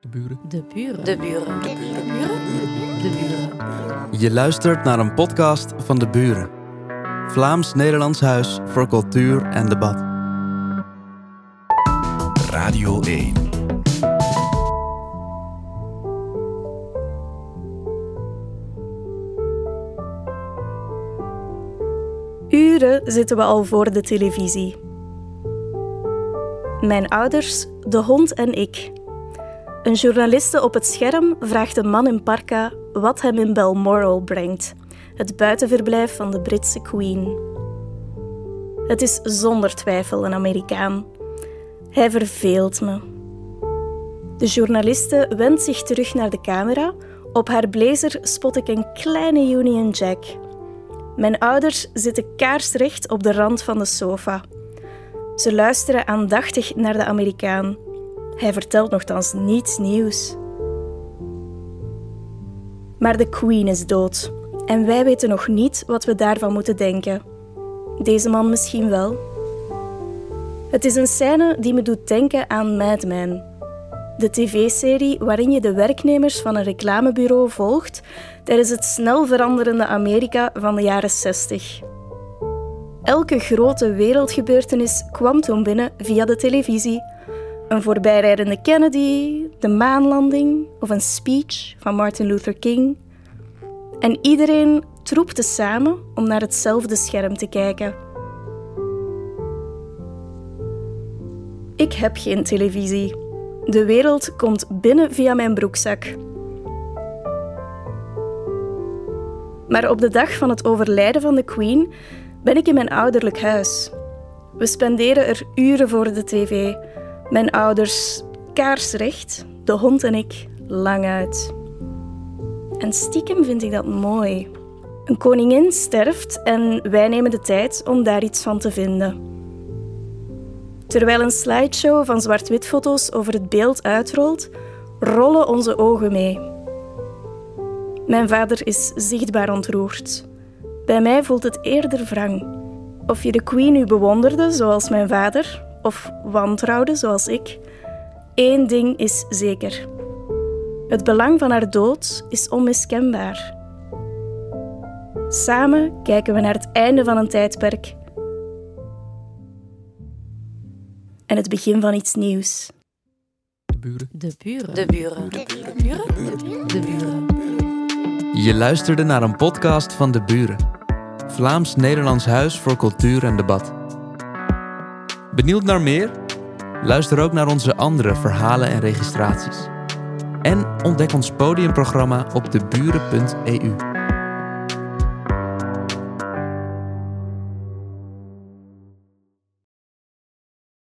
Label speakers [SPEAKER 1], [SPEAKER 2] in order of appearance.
[SPEAKER 1] De buren.
[SPEAKER 2] De buren.
[SPEAKER 3] De buren.
[SPEAKER 2] De buren. De buren.
[SPEAKER 1] Je luistert naar een podcast van De Buren. Vlaams-Nederlands Huis voor Cultuur en Debat.
[SPEAKER 4] Radio 1.
[SPEAKER 5] Uren zitten we al voor de televisie. Mijn ouders, de hond en ik. Een journaliste op het scherm vraagt een man in parka wat hem in Balmoral brengt, het buitenverblijf van de Britse Queen. Het is zonder twijfel een Amerikaan. Hij verveelt me. De journaliste wendt zich terug naar de camera. Op haar blazer spot ik een kleine Union Jack. Mijn ouders zitten kaarsrecht op de rand van de sofa. Ze luisteren aandachtig naar de Amerikaan. Hij vertelt nogthans niets nieuws. Maar de Queen is dood en wij weten nog niet wat we daarvan moeten denken. Deze man misschien wel. Het is een scène die me doet denken aan Mad Men. De tv-serie waarin je de werknemers van een reclamebureau volgt tijdens het snel veranderende Amerika van de jaren 60. Elke grote wereldgebeurtenis kwam toen binnen via de televisie. Een voorbijrijdende Kennedy, de maanlanding of een speech van Martin Luther King. En iedereen troepte samen om naar hetzelfde scherm te kijken. Ik heb geen televisie. De wereld komt binnen via mijn broekzak. Maar op de dag van het overlijden van de Queen ben ik in mijn ouderlijk huis. We spenderen er uren voor de tv. Mijn ouders kaarsrecht, de hond en ik lang uit. En stiekem vind ik dat mooi. Een koningin sterft en wij nemen de tijd om daar iets van te vinden. Terwijl een slideshow van zwart-wit foto's over het beeld uitrolt, rollen onze ogen mee. Mijn vader is zichtbaar ontroerd. Bij mij voelt het eerder wrang. Of je de Queen nu bewonderde, zoals mijn vader, of wantrouwde, zoals ik, één ding is zeker. Het belang van haar dood is onmiskenbaar. Samen kijken we naar het einde van een tijdperk en het begin van iets nieuws.
[SPEAKER 1] De Buren.
[SPEAKER 2] De buren.
[SPEAKER 3] De buren.
[SPEAKER 2] De buren. De buren.
[SPEAKER 1] Je luisterde naar een podcast van De Buren. Vlaams-Nederlands Huis voor Cultuur en Debat. Benieuwd naar meer? Luister ook naar onze andere verhalen en registraties. En ontdek ons podiumprogramma op deburen.eu.